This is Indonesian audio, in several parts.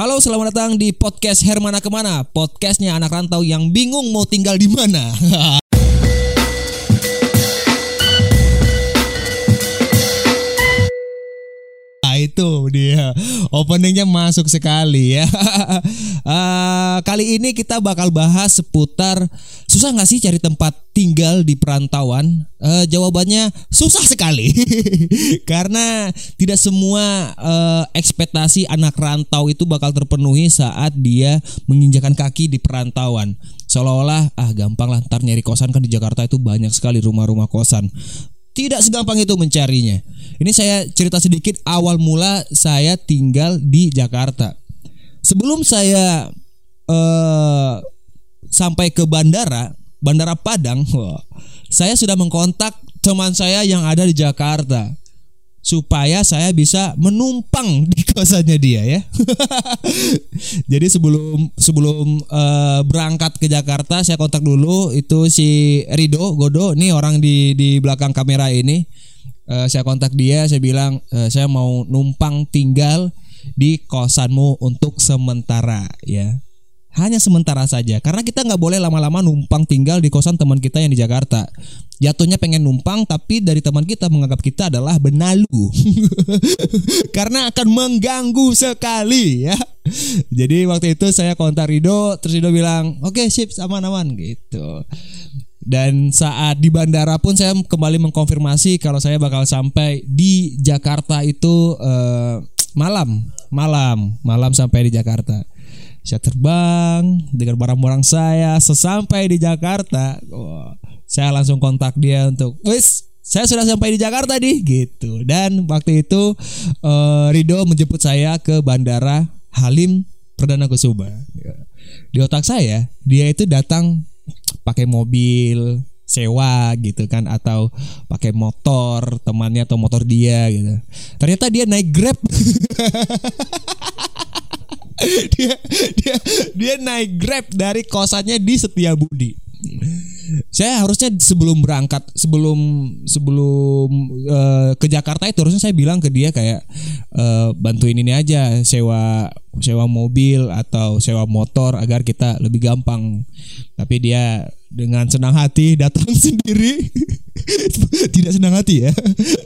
Halo, selamat datang di podcast Hermana Ke mana? Podcastnya anak rantau yang bingung mau tinggal di mana itu dia openingnya masuk sekali ya. uh, kali ini kita bakal bahas seputar susah nggak sih cari tempat tinggal di perantauan? Uh, jawabannya susah sekali karena tidak semua uh, ekspektasi anak rantau itu bakal terpenuhi saat dia menginjakan kaki di perantauan. Seolah-olah ah gampang lah ntar nyari kosan kan di Jakarta itu banyak sekali rumah-rumah kosan tidak segampang itu mencarinya. Ini saya cerita sedikit awal mula saya tinggal di Jakarta. Sebelum saya uh, sampai ke bandara, Bandara Padang, saya sudah mengkontak teman saya yang ada di Jakarta supaya saya bisa menumpang di kosannya dia ya. Jadi sebelum sebelum uh, berangkat ke Jakarta saya kontak dulu itu si Rido Godo nih orang di di belakang kamera ini. Uh, saya kontak dia, saya bilang uh, saya mau numpang tinggal di kosanmu untuk sementara ya hanya sementara saja karena kita nggak boleh lama-lama numpang tinggal di kosan teman kita yang di Jakarta. Jatuhnya pengen numpang tapi dari teman kita menganggap kita adalah benalu. Karena akan mengganggu sekali ya. Jadi waktu itu saya kontak Rido terus Rido bilang oke okay, sip aman-aman gitu. Dan saat di bandara pun saya kembali mengkonfirmasi kalau saya bakal sampai di Jakarta itu uh, malam malam malam sampai di Jakarta saya terbang dengan barang-barang saya sesampai di Jakarta. Oh, saya langsung kontak dia untuk wis saya sudah sampai di Jakarta nih gitu. Dan waktu itu uh, Rido menjemput saya ke bandara Halim Perdana Kusuma. Di otak saya dia itu datang pakai mobil sewa gitu kan atau pakai motor temannya atau motor dia gitu. Ternyata dia naik grab dia dia dia naik grab dari kosannya di Setiabudi saya harusnya sebelum berangkat sebelum sebelum uh, ke Jakarta itu harusnya saya bilang ke dia kayak uh, bantuin ini aja sewa sewa mobil atau sewa motor agar kita lebih gampang. Tapi dia dengan senang hati datang sendiri. Tidak senang hati ya.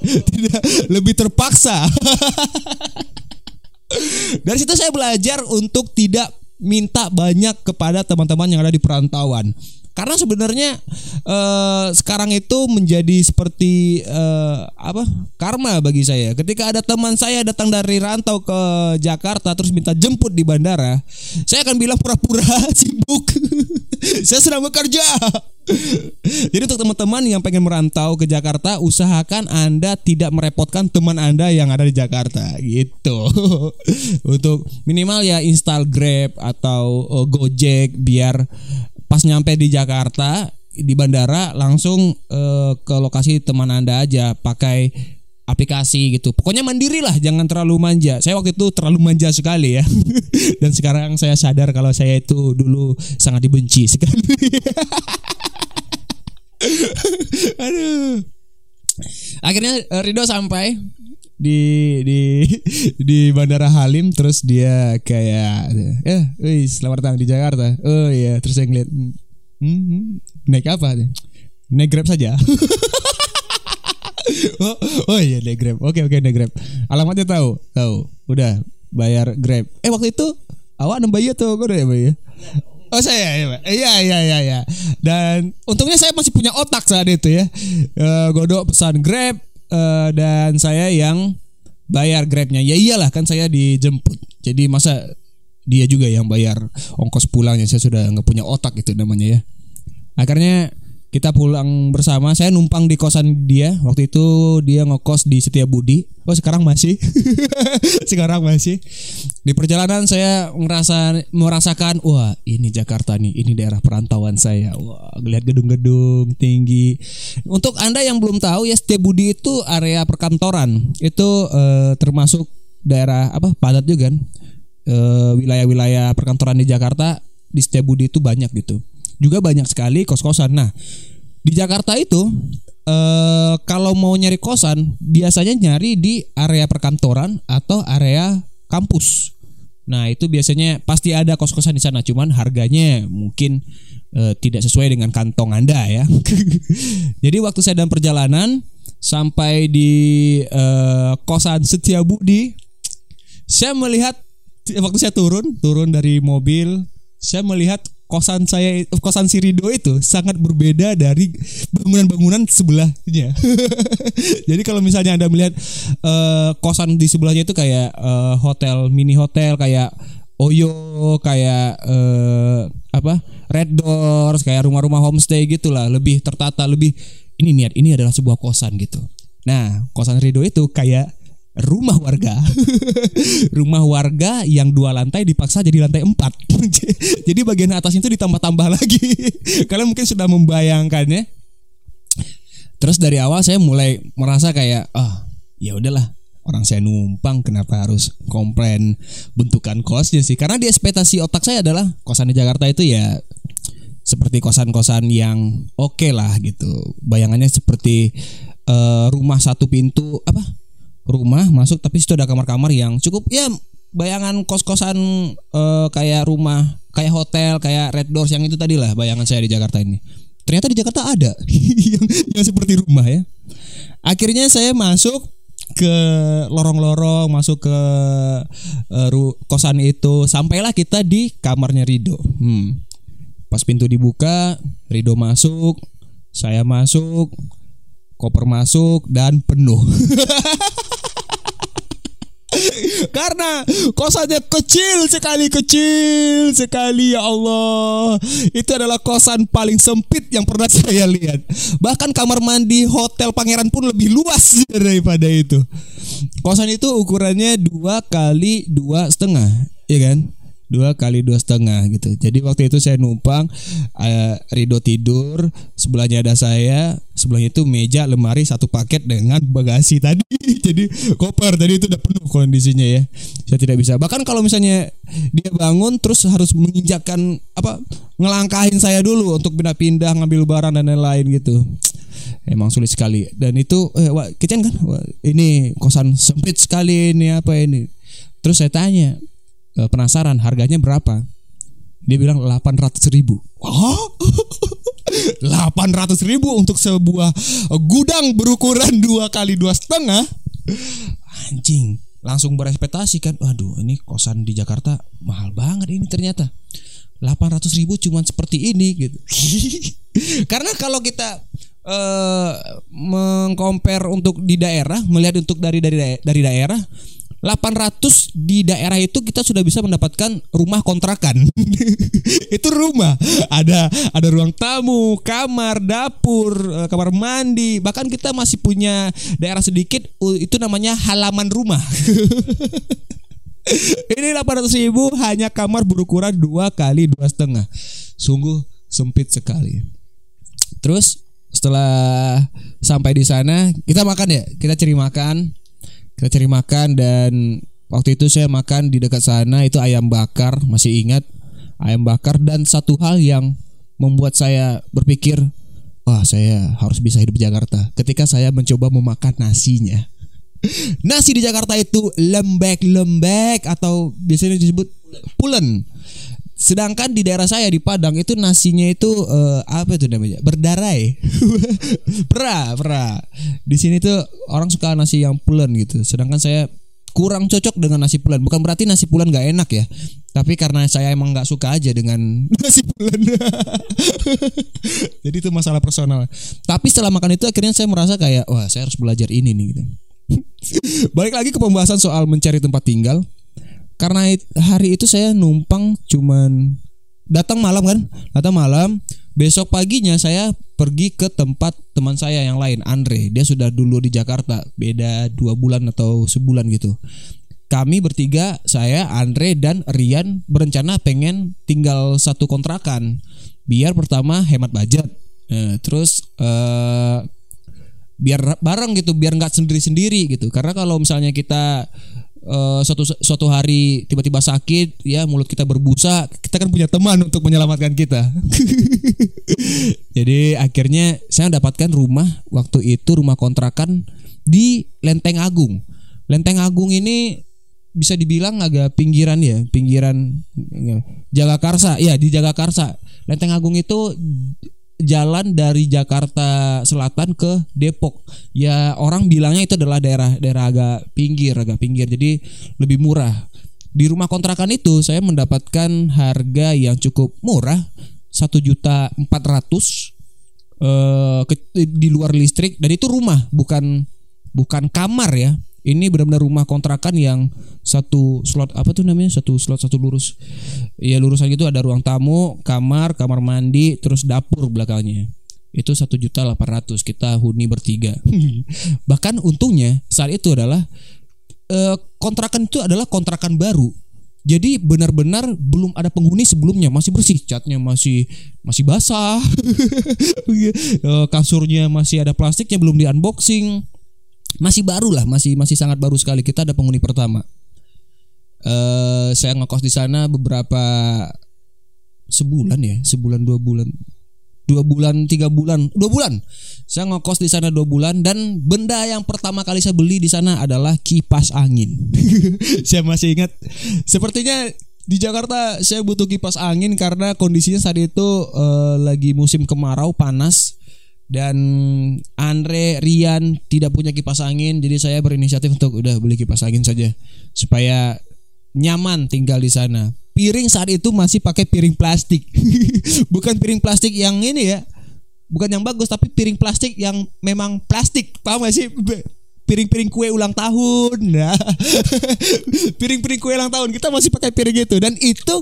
Tidak lebih terpaksa dari situ saya belajar untuk tidak minta banyak kepada teman-teman yang ada di perantauan. Karena sebenarnya eh, sekarang itu menjadi seperti eh, apa karma bagi saya. Ketika ada teman saya datang dari rantau ke Jakarta terus minta jemput di bandara, saya akan bilang pura-pura sibuk. saya sedang bekerja. Jadi untuk teman-teman yang pengen merantau ke Jakarta, usahakan Anda tidak merepotkan teman Anda yang ada di Jakarta gitu. untuk minimal ya install Grab atau uh, Gojek biar pas nyampe di Jakarta di bandara langsung uh, ke lokasi teman Anda aja pakai aplikasi gitu. Pokoknya mandiri lah, jangan terlalu manja. Saya waktu itu terlalu manja sekali ya. Dan sekarang saya sadar kalau saya itu dulu sangat dibenci sekali. Aduh. Akhirnya eh, Rido sampai di di di Bandara Halim terus dia kayak eh wih selamat datang di Jakarta oh iya terus saya ngeliat hmm, hmm, naik apa naik grab saja oh, oh iya naik grab. Oke oke naik grab. Alamatnya tahu tahu. Udah bayar grab. Eh waktu itu awak nambah tuh gue udah ya bayar Oh saya ya, iya iya iya iya. Dan untungnya saya masih punya otak saat itu ya. Uh, godok pesan Grab, uh, dan saya yang bayar grabnya. Ya iyalah kan saya dijemput. Jadi masa dia juga yang bayar ongkos pulangnya. Saya sudah nggak punya otak itu namanya ya. Akhirnya kita pulang bersama. Saya numpang di kosan dia. Waktu itu dia ngekos di Setiabudi oh sekarang masih? Sekarang masih. Di perjalanan saya merasa merasakan wah ini Jakarta nih. Ini daerah perantauan saya. Wah lihat gedung-gedung tinggi. Untuk anda yang belum tahu ya Setiabudi itu area perkantoran. Itu eh, termasuk daerah apa padat juga kan? Eh, wilayah-wilayah perkantoran di Jakarta di Setiabudi itu banyak gitu juga banyak sekali kos-kosan. Nah, di Jakarta itu eh, kalau mau nyari kosan biasanya nyari di area perkantoran atau area kampus. Nah itu biasanya pasti ada kos-kosan di sana, cuman harganya mungkin eh, tidak sesuai dengan kantong anda ya. Jadi waktu saya dalam perjalanan sampai di eh, kosan Setiabudi, saya melihat waktu saya turun turun dari mobil, saya melihat kosan saya kosan si Rido itu sangat berbeda dari bangunan-bangunan sebelahnya. Jadi kalau misalnya Anda melihat uh, kosan di sebelahnya itu kayak uh, hotel mini hotel kayak Oyo kayak uh, apa Red Doors kayak rumah-rumah homestay gitulah lebih tertata lebih ini niat ini adalah sebuah kosan gitu. Nah kosan Rido itu kayak rumah warga. Rumah warga yang dua lantai dipaksa jadi lantai empat. Jadi bagian atas itu ditambah-tambah lagi. Kalian mungkin sudah membayangkannya terus dari awal saya mulai merasa kayak ah oh, ya udahlah. Orang saya numpang kenapa harus komplain bentukan kosnya sih? Karena di ekspektasi otak saya adalah kosan di Jakarta itu ya seperti kosan-kosan yang oke okay lah gitu. Bayangannya seperti uh, rumah satu pintu apa rumah masuk tapi situ ada kamar-kamar yang cukup ya bayangan kos-kosan uh, kayak rumah kayak hotel kayak Red Doors yang itu tadi lah bayangan saya di Jakarta ini. Ternyata di Jakarta ada yang, yang seperti rumah ya. Akhirnya saya masuk ke lorong-lorong masuk ke uh, kosan itu sampailah kita di kamarnya Rido. Hmm. pas pintu dibuka Rido masuk saya masuk koper masuk dan penuh karena kosannya kecil sekali kecil sekali ya Allah. Itu adalah kosan paling sempit yang pernah saya lihat. Bahkan kamar mandi hotel pangeran pun lebih luas daripada itu. Kosan itu ukurannya dua kali dua setengah ya kan? Dua kali dua setengah gitu. Jadi waktu itu saya numpang uh, Rido tidur sebelahnya ada saya sebelahnya itu meja lemari satu paket dengan bagasi tadi. Jadi koper tadi itu udah penuh kondisinya ya. Saya tidak bisa. Bahkan kalau misalnya dia bangun terus harus menginjakkan apa ngelangkahin saya dulu untuk pindah-pindah ngambil barang dan lain-lain gitu. Emang sulit sekali. Dan itu eh, wah, kitchen kan? Wah, ini kosan sempit sekali ini apa ini? Terus saya tanya Eh, penasaran harganya berapa dia bilang 800 ribu. Oh? 800 ribu untuk sebuah gudang berukuran dua kali dua setengah? Anjing langsung berespektasi kan? Waduh ini kosan di Jakarta mahal banget ini ternyata. 800 ribu cuman seperti ini gitu. Karena kalau kita uh, mengcompare untuk di daerah melihat untuk dari dari dari daerah 800 di daerah itu kita sudah bisa mendapatkan rumah kontrakan. itu rumah. Ada ada ruang tamu, kamar, dapur, eh, kamar mandi, bahkan kita masih punya daerah sedikit itu namanya halaman rumah. Ini 800 ribu hanya kamar berukuran dua kali dua setengah. Sungguh sempit sekali. Terus setelah sampai di sana kita makan ya, kita cari makan kita cari makan dan waktu itu saya makan di dekat sana itu ayam bakar masih ingat? Ayam bakar dan satu hal yang membuat saya berpikir wah saya harus bisa hidup di Jakarta. Ketika saya mencoba memakan nasinya. Nasi di Jakarta itu lembek-lembek atau biasanya disebut pulen Sedangkan di daerah saya di Padang itu nasinya itu uh, apa itu namanya? Berdarai. pera, pera. Di sini tuh orang suka nasi yang pulen gitu. Sedangkan saya kurang cocok dengan nasi pulen. Bukan berarti nasi pulen gak enak ya. Tapi karena saya emang nggak suka aja dengan nasi pulen. Jadi itu masalah personal. Tapi setelah makan itu akhirnya saya merasa kayak wah saya harus belajar ini nih gitu. Balik lagi ke pembahasan soal mencari tempat tinggal karena hari itu saya numpang cuman datang malam kan? Datang malam. Besok paginya saya pergi ke tempat teman saya yang lain Andre. Dia sudah dulu di Jakarta. Beda dua bulan atau sebulan gitu. Kami bertiga saya Andre dan Rian berencana pengen tinggal satu kontrakan biar pertama hemat budget. Nah, terus uh, biar bareng gitu biar nggak sendiri sendiri gitu. Karena kalau misalnya kita uh, suatu suatu hari tiba-tiba sakit ya mulut kita berbusa kita kan punya teman untuk menyelamatkan kita jadi akhirnya saya mendapatkan rumah waktu itu rumah kontrakan di Lenteng Agung Lenteng Agung ini bisa dibilang agak pinggiran ya, pinggiran Jagakarsa. Ya, di Jagakarsa. Lenteng Agung itu jalan dari Jakarta Selatan ke Depok. Ya, orang bilangnya itu adalah daerah daerah agak pinggir, agak pinggir. Jadi lebih murah. Di rumah kontrakan itu saya mendapatkan harga yang cukup murah, satu juta empat ratus eh, di luar listrik dan itu rumah bukan bukan kamar ya ini benar-benar rumah kontrakan yang satu slot apa tuh namanya? Satu slot satu lurus. Ya lurusan gitu ada ruang tamu kamar kamar mandi terus dapur belakangnya. Itu satu juta delapan ratus kita huni bertiga. Bahkan untungnya saat itu adalah eh, kontrakan itu adalah kontrakan baru. Jadi benar-benar belum ada penghuni sebelumnya. Masih bersih catnya masih masih basah. Eh, kasurnya masih ada plastiknya belum di unboxing masih baru lah, masih masih sangat baru sekali. Kita ada penghuni pertama. Uh, saya ngekos di sana beberapa sebulan ya, sebulan dua bulan, dua bulan tiga bulan, dua bulan. Saya ngekos di sana dua bulan dan benda yang pertama kali saya beli di sana adalah kipas angin. saya masih ingat, sepertinya di Jakarta saya butuh kipas angin karena kondisinya saat itu uh, lagi musim kemarau panas dan Andre Rian tidak punya kipas angin jadi saya berinisiatif untuk udah beli kipas angin saja. Supaya nyaman tinggal di sana. Piring saat itu masih pakai piring plastik. Bukan piring plastik yang ini ya. Bukan yang bagus tapi piring plastik yang memang plastik. Paham gak sih? Piring-piring kue ulang tahun. Nah piring-piring kue ulang tahun. Kita masih pakai piring itu. Dan itu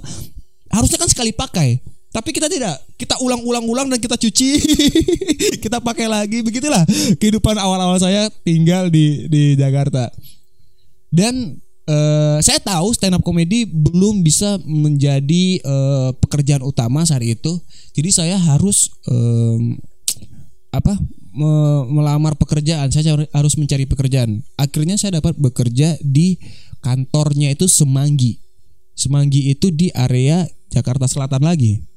harusnya kan sekali pakai tapi kita tidak, kita ulang-ulang-ulang dan kita cuci, kita pakai lagi, begitulah kehidupan awal-awal saya tinggal di di Jakarta. Dan uh, saya tahu stand up comedy belum bisa menjadi uh, pekerjaan utama saat itu, jadi saya harus um, apa me melamar pekerjaan. Saya harus mencari pekerjaan. Akhirnya saya dapat bekerja di kantornya itu Semanggi. Semanggi itu di area Jakarta Selatan lagi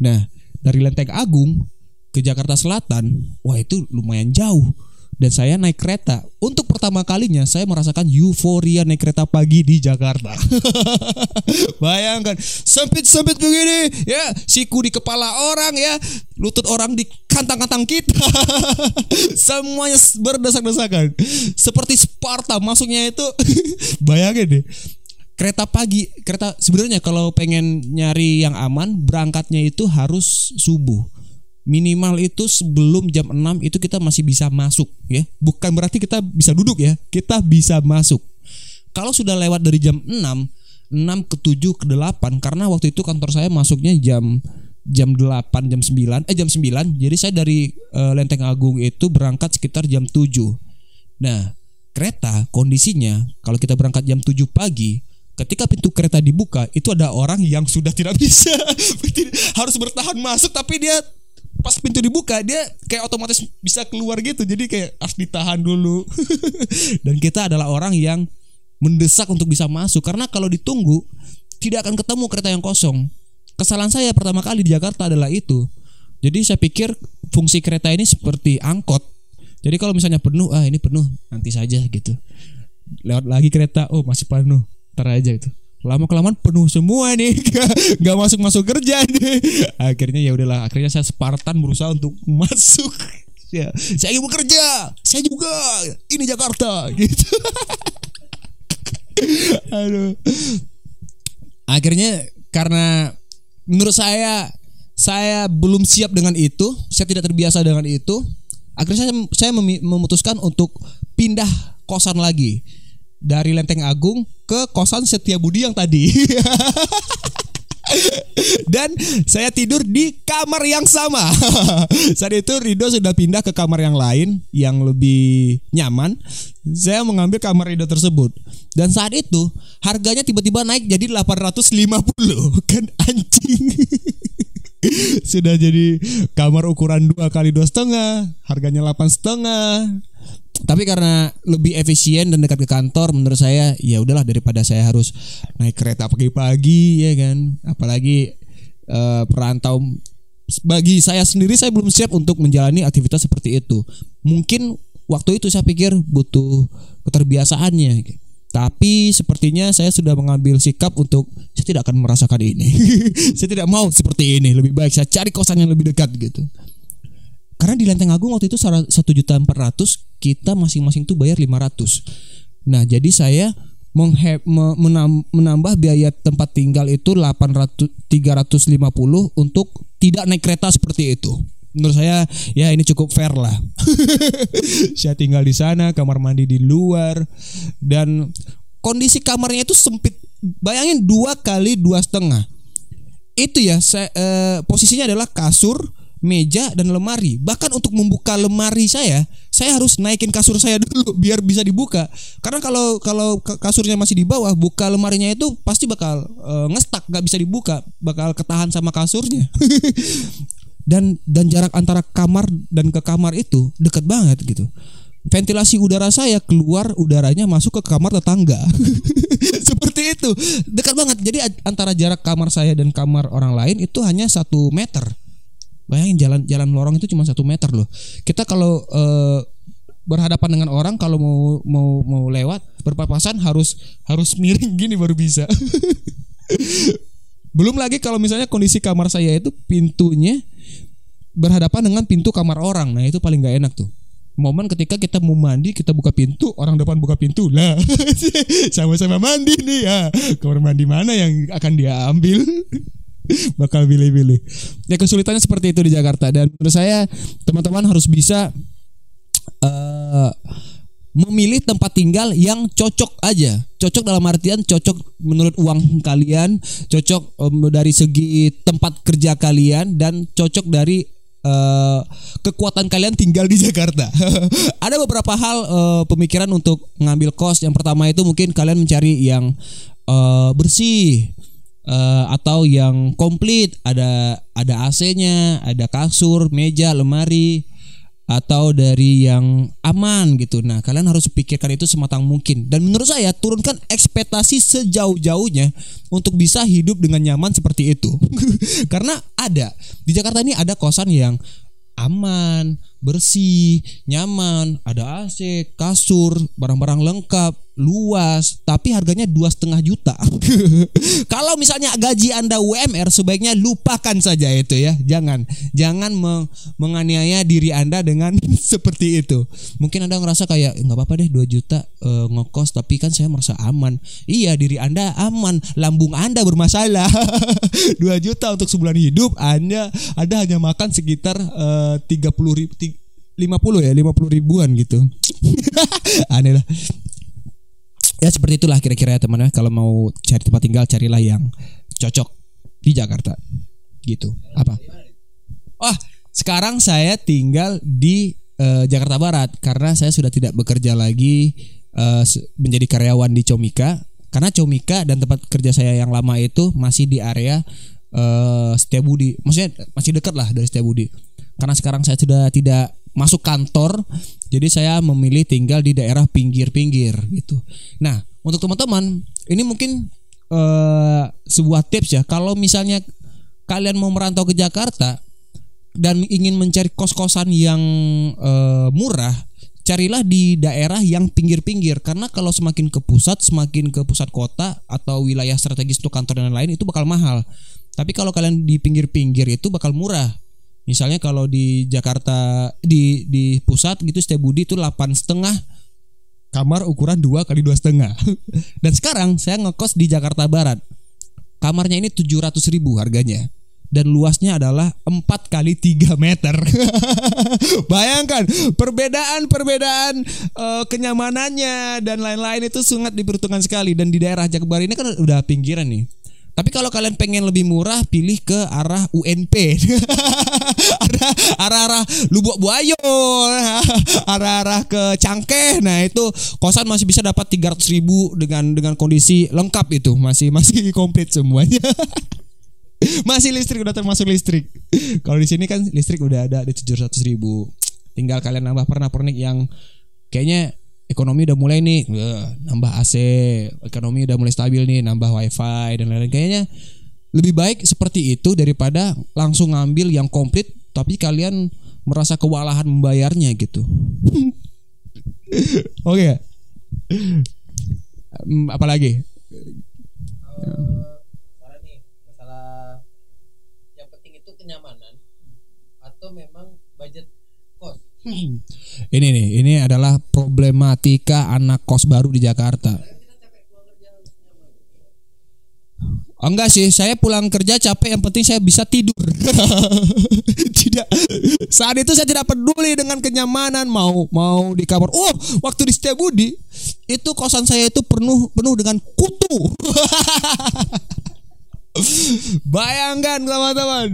Nah, dari Lenteng Agung ke Jakarta Selatan, wah itu lumayan jauh. Dan saya naik kereta. Untuk pertama kalinya saya merasakan euforia naik kereta pagi di Jakarta. Bayangkan, sempit-sempit begini, ya, siku di kepala orang ya, lutut orang di kantang-kantang kita. Semuanya berdesak-desakan. Seperti Sparta masuknya itu. Bayangin deh kereta pagi kereta sebenarnya kalau pengen nyari yang aman berangkatnya itu harus subuh. Minimal itu sebelum jam 6 itu kita masih bisa masuk ya. Bukan berarti kita bisa duduk ya. Kita bisa masuk. Kalau sudah lewat dari jam 6 6 ke 7 ke 8 karena waktu itu kantor saya masuknya jam jam 8 jam 9 eh jam 9 jadi saya dari uh, Lenteng Agung itu berangkat sekitar jam 7 nah kereta kondisinya kalau kita berangkat jam 7 pagi ketika pintu kereta dibuka itu ada orang yang sudah tidak bisa. Harus bertahan masuk tapi dia pas pintu dibuka dia kayak otomatis bisa keluar gitu. Jadi kayak harus ditahan dulu. Dan kita adalah orang yang mendesak untuk bisa masuk. Karena kalau ditunggu tidak akan ketemu kereta yang kosong. Kesalahan saya pertama kali di Jakarta adalah itu. Jadi saya pikir fungsi kereta ini seperti angkot. Jadi kalau misalnya penuh ah ini penuh nanti saja gitu. Lewat lagi kereta oh masih penuh ntar aja itu lama kelamaan penuh semua nih. Nggak masuk masuk kerja nih. Akhirnya ya udahlah akhirnya saya Spartan berusaha untuk masuk. Ya saya ingin bekerja saya juga. Ini Jakarta gitu. Aduh. Akhirnya karena menurut saya saya belum siap dengan itu saya tidak terbiasa dengan itu akhirnya saya memutuskan untuk pindah kosan lagi dari Lenteng Agung ke kosan Setia Budi yang tadi. Dan saya tidur di kamar yang sama. Saat itu Rido sudah pindah ke kamar yang lain yang lebih nyaman. Saya mengambil kamar Rido tersebut. Dan saat itu harganya tiba-tiba naik jadi 850 kan anjing. sudah jadi kamar ukuran dua kali dua setengah, harganya delapan setengah tapi karena lebih efisien dan dekat ke kantor menurut saya ya udahlah daripada saya harus naik kereta pagi-pagi ya kan apalagi uh, perantau bagi saya sendiri saya belum siap untuk menjalani aktivitas seperti itu mungkin waktu itu saya pikir butuh keterbiasaannya Tapi sepertinya saya sudah mengambil sikap untuk saya tidak akan merasakan ini. saya tidak mau seperti ini. Lebih baik saya cari kosan yang lebih dekat gitu. Karena di Lenteng Agung waktu itu satu juta empat ratus kita masing-masing tuh bayar lima ratus. Nah jadi saya menambah biaya tempat tinggal itu 800 350 untuk tidak naik kereta seperti itu. Menurut saya ya ini cukup fair lah. saya tinggal di sana, kamar mandi di luar dan kondisi kamarnya itu sempit. Bayangin dua kali dua setengah. Itu ya, saya, eh, posisinya adalah kasur, meja dan lemari. Bahkan untuk membuka lemari saya, saya harus naikin kasur saya dulu biar bisa dibuka. Karena kalau kalau kasurnya masih di bawah, buka lemarinya itu pasti bakal uh, ngestak, nggak bisa dibuka, bakal ketahan sama kasurnya. dan dan jarak antara kamar dan ke kamar itu dekat banget gitu. Ventilasi udara saya keluar udaranya masuk ke kamar tetangga. Seperti itu, dekat banget. Jadi antara jarak kamar saya dan kamar orang lain itu hanya satu meter Bayangin jalan jalan lorong itu cuma satu meter loh. Kita kalau uh, berhadapan dengan orang kalau mau mau mau lewat berpapasan harus harus miring gini baru bisa. Belum lagi kalau misalnya kondisi kamar saya itu pintunya berhadapan dengan pintu kamar orang. Nah, itu paling nggak enak tuh. Momen ketika kita mau mandi, kita buka pintu, orang depan buka pintu. Lah, sama-sama mandi nih ya. Kamar mandi mana yang akan dia ambil? bakal pilih-pilih. Ya kesulitannya seperti itu di Jakarta dan menurut saya teman-teman harus bisa uh, memilih tempat tinggal yang cocok aja. Cocok dalam artian cocok menurut uang kalian, cocok um, dari segi tempat kerja kalian dan cocok dari uh, kekuatan kalian tinggal di Jakarta. Ada beberapa hal uh, pemikiran untuk ngambil kos. Yang pertama itu mungkin kalian mencari yang uh, bersih, uh, atau yang komplit ada ada AC-nya, ada kasur, meja, lemari atau dari yang aman gitu. Nah, kalian harus pikirkan itu sematang mungkin. Dan menurut saya turunkan ekspektasi sejauh-jauhnya untuk bisa hidup dengan nyaman seperti itu. Karena ada di Jakarta ini ada kosan yang aman, bersih, nyaman, ada AC, kasur, barang-barang lengkap, luas, tapi harganya dua setengah juta. Kalau misalnya gaji anda UMR, sebaiknya lupakan saja itu ya, jangan, jangan meng menganiaya diri anda dengan seperti itu. Mungkin anda ngerasa kayak nggak apa-apa deh 2 juta e, ngekos, tapi kan saya merasa aman. Iya, diri anda aman, lambung anda bermasalah. 2 juta untuk sebulan hidup, anda ada hanya makan sekitar eh, tiga puluh ribu 50 ya 50 ribuan gitu aneh lah ya seperti itulah kira-kira ya teman-teman kalau mau cari tempat tinggal carilah yang cocok di Jakarta. Gitu. Apa? Wah sekarang saya tinggal di uh, Jakarta Barat. Karena saya sudah tidak bekerja lagi uh, menjadi karyawan di Comika. Karena Comika dan tempat kerja saya yang lama itu masih di area uh, Setiabudi. Maksudnya masih dekat lah dari Setiabudi. Karena sekarang saya sudah tidak masuk kantor jadi saya memilih tinggal di daerah pinggir-pinggir gitu. Nah untuk teman-teman ini mungkin uh, sebuah tips ya. Kalau misalnya kalian mau merantau ke Jakarta dan ingin mencari kos-kosan yang uh, murah carilah di daerah yang pinggir-pinggir. Karena kalau semakin ke pusat semakin ke pusat kota atau wilayah strategis untuk kantor dan lain-lain itu bakal mahal. Tapi kalau kalian di pinggir-pinggir itu bakal murah Misalnya kalau di Jakarta di di pusat gitu Budi itu delapan setengah kamar ukuran dua kali dua setengah. Dan sekarang saya ngekos di Jakarta Barat. Kamarnya ini tujuh ratus ribu harganya dan luasnya adalah 4 kali 3 meter. Bayangkan perbedaan-perbedaan uh, kenyamanannya dan lain-lain itu sangat diperhitungkan sekali dan di daerah Jakbar ini kan udah pinggiran nih. Tapi kalau kalian pengen lebih murah, pilih ke arah UNP, arah arah Lubuk Buayo, arah arah ke Cangkeh. Nah itu kosan masih bisa dapat 300 ribu dengan dengan kondisi lengkap itu, masih masih komplit semuanya. masih listrik udah termasuk listrik. Kalau di sini kan listrik udah ada di 700 ribu. Tinggal kalian nambah pernak-pernik yang kayaknya ekonomi udah mulai nih nambah AC, ekonomi udah mulai stabil nih, nambah wifi dan lain-lain. Kayaknya lebih baik seperti itu daripada langsung ngambil yang komplit tapi kalian merasa kewalahan membayarnya gitu. Oke. okay. mm, apalagi nih, masalah yang penting itu kenyamanan atau memang budget. Ini nih ini adalah problematika anak kos baru di Jakarta Oh, enggak sih, saya pulang kerja capek yang penting saya bisa tidur. tidak saat itu saya tidak peduli dengan kenyamanan mau mau di kamar. Oh, waktu di Setiabudi itu kosan saya itu penuh penuh dengan kutu. Bayangkan teman-teman.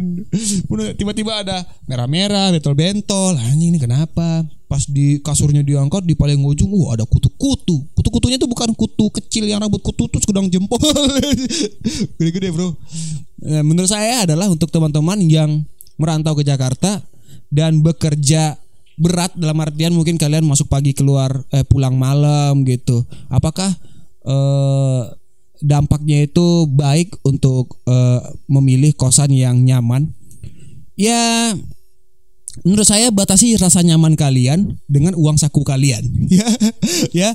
Tiba-tiba ada merah-merah Bentol-bentol Anjing ini kenapa? Pas di kasurnya diangkat Di paling ujung Wah ada kutu-kutu. Kutu-kutunya itu bukan kutu kecil Yang rambut kutu tuh sedang jempol. Gede-gede bro. Nah, Menurut saya adalah Untuk teman-teman yang Merantau ke Jakarta Dan bekerja berat dalam artian mungkin kalian masuk pagi keluar eh, pulang malam gitu. Apakah eh, dampaknya itu baik untuk eh, memilih kosan yang nyaman. Ya menurut saya batasi rasa nyaman kalian dengan uang saku kalian. Ya ya.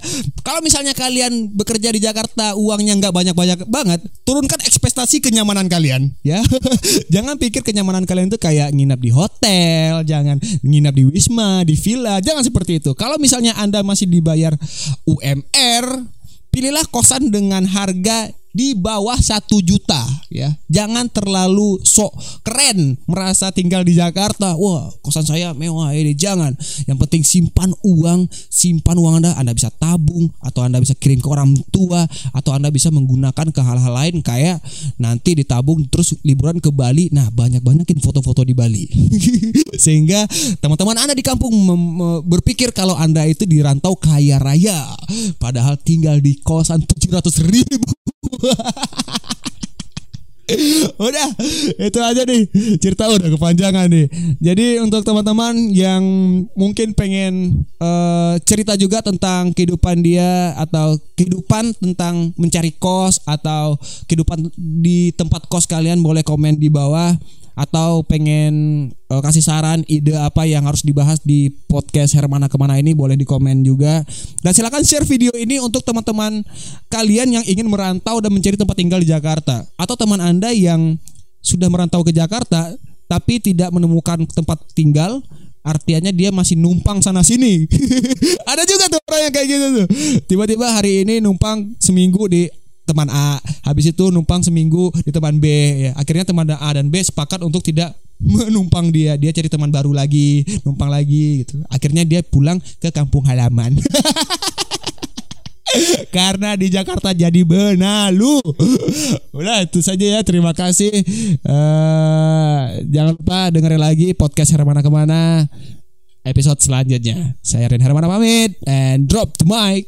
Kalau misalnya kalian bekerja di Jakarta uangnya nggak banyak banyak banget turunkan ekspektasi kenyamanan kalian ya. Jangan pikir kenyamanan kalian itu kayak nginap di hotel jangan nginap di wisma di villa jangan seperti itu. Kalau misalnya anda masih dibayar UMR pilihlah kosan dengan harga di bawah satu juta ya. Jangan terlalu sok keren merasa tinggal di Jakarta. Wah kosan saya mewah ini jangan. Yang penting simpan uang simpan uang anda. Anda bisa tabung atau anda bisa kirim ke orang tua atau anda bisa menggunakan ke hal-hal lain kayak nanti ditabung terus liburan ke Bali. Nah banyak banyakin foto-foto di Bali. Sehingga teman-teman anda di kampung berpikir kalau anda itu di rantau kaya raya padahal tinggal di kosan 700 ribu udah itu aja nih cerita udah kepanjangan nih. Jadi untuk teman-teman yang mungkin pengen eh, cerita juga tentang kehidupan dia atau kehidupan tentang mencari kos atau kehidupan di tempat kos kalian boleh komen di bawah atau pengen eh, kasih saran ide apa yang harus dibahas di podcast Hermana ke mana ini boleh di komen juga. Dan silakan share video ini untuk teman-teman kalian yang ingin merantau dan mencari tempat tinggal di Jakarta. Atau teman anda yang sudah merantau ke Jakarta tapi tidak menemukan tempat tinggal artinya dia masih numpang sana sini ada juga tuh orang yang kayak gitu tuh. Tiba-tiba hari ini numpang seminggu di teman A habis itu numpang seminggu di teman B ya akhirnya teman A dan B sepakat untuk tidak menumpang dia dia cari teman baru lagi numpang lagi gitu akhirnya dia pulang ke kampung halaman karena di Jakarta jadi benalu. Udah itu saja ya. Terima kasih. Eh, jangan lupa dengerin lagi podcast Hermana ke mana episode selanjutnya. Saya Ren Hermana pamit and drop the mic.